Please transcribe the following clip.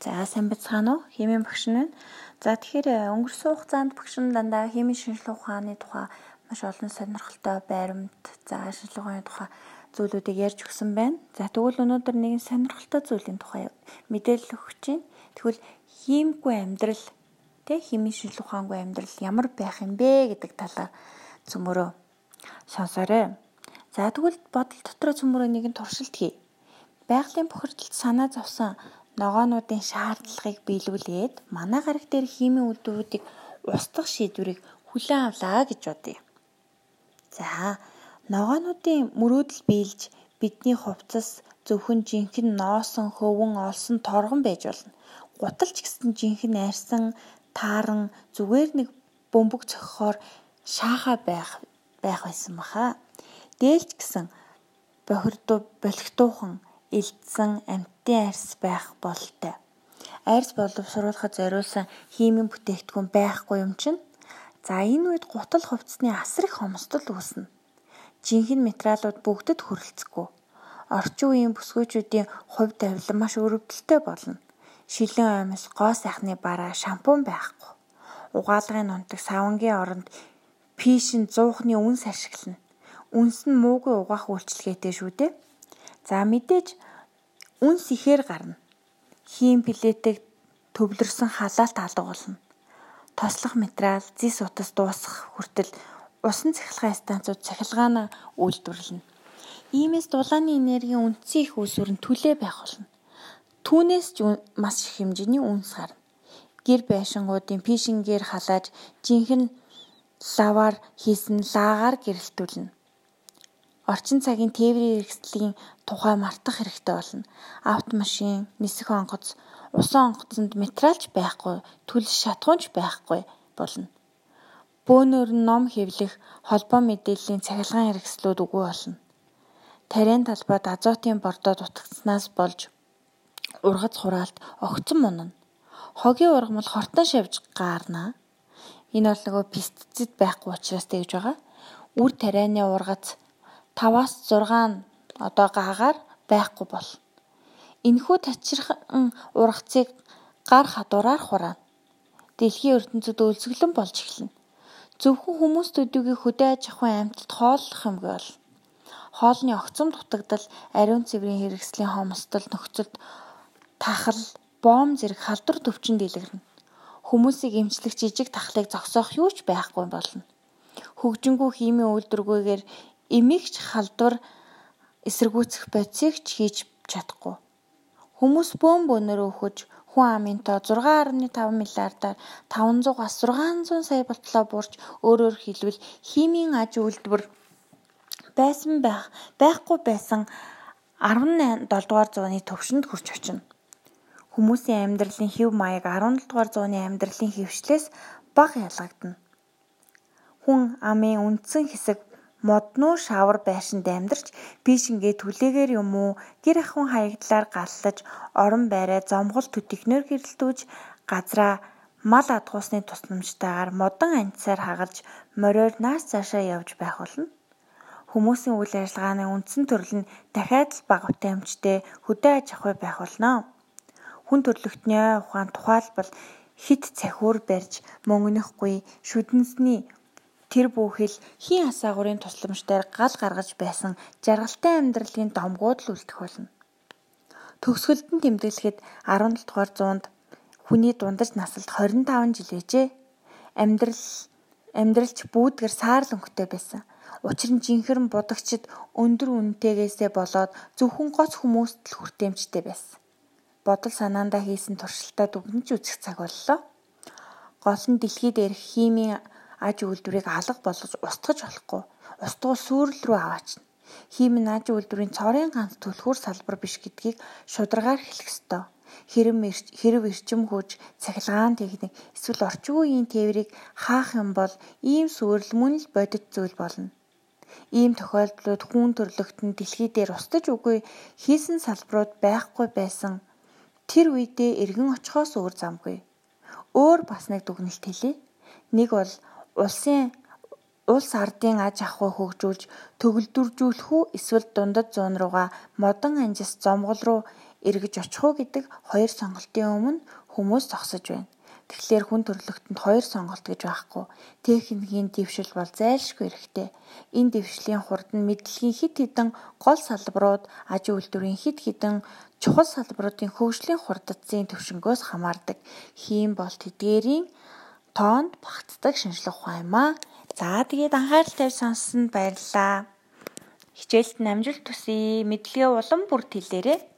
За сайн бацгаана уу? Химийн багш нь. За тэгэхээр өнгөрсөн хугацаанд багш нь дандаа химийн шинжилгээ ухааны тухай маш олон сонирхолтой байрамд за шинжилгээ ухааны тухай зүйлүүдийг ярьж өгсөн байна. За тэгвэл өнөөдөр нэгэн сонирхолтой зүйлийн тухай мэдээлэл өгөх чинь. Тэгвэл хиймгүй амьдрал тэ химийн шинжилгээ ухаангүй амьдрал ямар байх юм бэ гэдэг талаар цөмөрөө сонсоорой. За тэгвэл бодол дотроо цөмөрөө нэгэн туршилт хий. Байгалийн бохирдолд санаа зовсон ногоонуудын шаардлагыг биелүүлээд манай гариг дээр химийн үйлдвэрүүдийг устгах шийдвэрийг хүлээн авлаа гэж бодъё. За ногоонуудын мөрөөдөл биелж бидний хувцас зөвхөн жинхэнэ ноосон хөвөн олсон торгон байж болно. Гуталч гэсэн жинхэнэ арьсан тааран зүгээр нэг бөмбөг цохихоор шааха байх байх байсан баха. Дээлч гэсэн бохирдуу болхтуухан элдсэн амьтдын арьс байх бололтой. Арьс боловсруулахад зориулсан химийн бүтээгдэхүүн байхгүй юм чинь. За энэ үед гутал хувцсны асар их хомсдол үүснэ. Жинхэнэ материалууд бүгдэд хүрэлцэхгүй. Орчин үеийн бүсгүйчүүдийн хувь тавилан маш өрөвдөлтэй болно. Шилэн аймс, гоо сайхны бараа, шампунь байхгүй. Угаалгын нунтаг савангийн оронд пишин 100-ны үнс ашиглана. Үнс нь муугүй угаах үйлчилгээтэй шүү дээ. За мэдээж үнс ихээр гарна. Хийм плетийг төвлөрсөн халаалт алга болно. Тослох материал зис утас дуусах хүртэл усан цахилгаан станцууд цахилгаанаа үйлдвэрлэнэ. Иймээс дулааны энергийн үндсэн их үүсвэр нь түлээ байх болно. Түүнээс ч маш их хэмжээний үнс гарна. Гэр байшингуудын пишингээр халааж жинхэнэ лаваар хийсэн лагаар гэрэлтүүлнэ орчин цагийн тээврийн хэрэгслийн тухай мартах хэрэгтэй болно. Автомашин, нисэх онгоц, усан онгоцонд материалч байхгүй, түлш шатхуунч байхгүй болно. Бөөнөр ном хэвлэх, холбоо мэдээллийн цахилгаан хэрэгслүүд үгүй болно. Тарийн талбайд азотын бордоо дутагдсанаас болж ургац хураалт огцон мунана. Хогийн ургамал хортон шавж гаарна. Энэ бол нөгөө пестицид байхгүй учраас тэгж байгаа. Үр тарианы ургац 5-аас 6 одоо гаагаар байхгүй бол. Энэхүү тачирхан ургацыг гар хадуураар хураана. Дэлхийн ертөнцид өлсгөлэн болж эхэлнэ. Зөвхөн хүмүүс төдийгүй хөдөө аж ахуйн амьтад хооллох юмгүй бол. Хоолны огцом дутагдал, ариун цэврийн хэрэгслийн хомсдол нөхцөлд тахал, бом зэрэг халдвар төвчөнд дэлгэрнэ. Хүмүүсийг эмчлэх жижиг тахлыг зогсоох юу ч байхгүй болно. Хөгжингүү химийн үйлдвэргүйгээр эмигч халдвар эсэргүүцэх бодисыг ч хийж чадахгүй. Хүмүүс бөөн бөөнөрөө өгөж хүн амын тоо 6.5 миллиардаар 500-аас 600 сая болтлоо буурч өөрөөр хэлбэл химийн аж үйлдвэр байсан байх байхгүй байсан 17 дугаар зууны төвшөнд хүрч очино. Хүмүүсийн амьдралын хэв маяг 17 дугаар зууны амьдралын хэвшлээс бага ялгагдана. Хүн амын үндсэн хэсэг моднуу шавар байшинд амьдарч пишингээ түлээгээр юм уу гэр ахуйн хаягдлаар галлаж орон байраа зомгол төтөхнөр гэрэлтүүж газраа мал адгуусны тусламжтайгаар модон анцаар хагалж мориор нааш цаашаа явж байх болно. Хүмүүсийн үйл ажиллагааны үндсэн төрөл нь дахиад л бага утаамжтай хөдөө аж ахуй байх болно. Хүн төрлөختний ухаан тухайлбал хит цахиур барьж мөнгөнөхгүй шүдэнсний тэр бүхэл хийн асаагуурын тусламжтайгаар гал гаргаж байсан жаргалтай амьдралын домгууд л үлдэх болно. Төгсгөлд нь тэмдэглэхэд 17 дугаар зуунд хүний дундаж насалд 25 жил байжээ. Амьдрал амьдралч бүүдгэр саарл өнгөтэй байсан. Учир нь жинхэрэн будагчид өндөр үнэтэйгээсээ болоод зөвхөн гоц хүмүүст л хүртээмжтэй байсан. Бодол санаандаа хийсэн туршилтаа дүгнэж үзэх цаг боллоо. Гол нь дэлхийд ирэх химийн аж үйлдвэрийг алга болгож устгаж болохгүй. Устгуул сүрэл рүү аваачна. Хиймэн аж үйлдвэрийн цорын ганц түлхүүр салбар биш гэдгийг шударгаар хэлэх ёстой. Хэрэв хэрэв эрчим хүч, цахилгаан техник эсвэл орчин үеийн тээврийг хаах юм бол ийм сүрэл мөн л бодит зүйл болно. Ийм тохиолдлууд хүн төрлөختөнд дэлхий дээр устж үгүй хийсэн салбарууд байхгүй байсан. Тэр үедээ эргэн очихоос өөр замгүй. Өөр бас нэг дүгнэлт хэлье. Нэг бол улсын улс ардын аж ахуй хөгжүүлж төгөлдөржүүлэх үү эсвэл дундад зуун руугаа модон анжис зомгол руу эргэж очих уу гэдэг хоёр сонголтын өмнө хүмүүс зогсож байна. Тэгэхээр хүн төрлөختөнд хоёр сонголт гэж байхгүй. Техникийн дэвшил бол зайлшгүй хэрэгтэй. Энэ дэвшлийн хурд нь мэдлэгийн хит хитэн гол салбарууд, аж үйлдвэрийн хит хитэн чухал салбаруудын хөгжлийн хурдцын төвшнгөөс хамаардаг. Хийм бол тэдгээрийн тоонд багтдаг шинжлэх ухаан юм аа. За тэгээд анхаарал тавь сонссонд баярлалаа. Хичээлд намжилт төсөй. Мэдлэгээ улам бүрт хэлээрэй.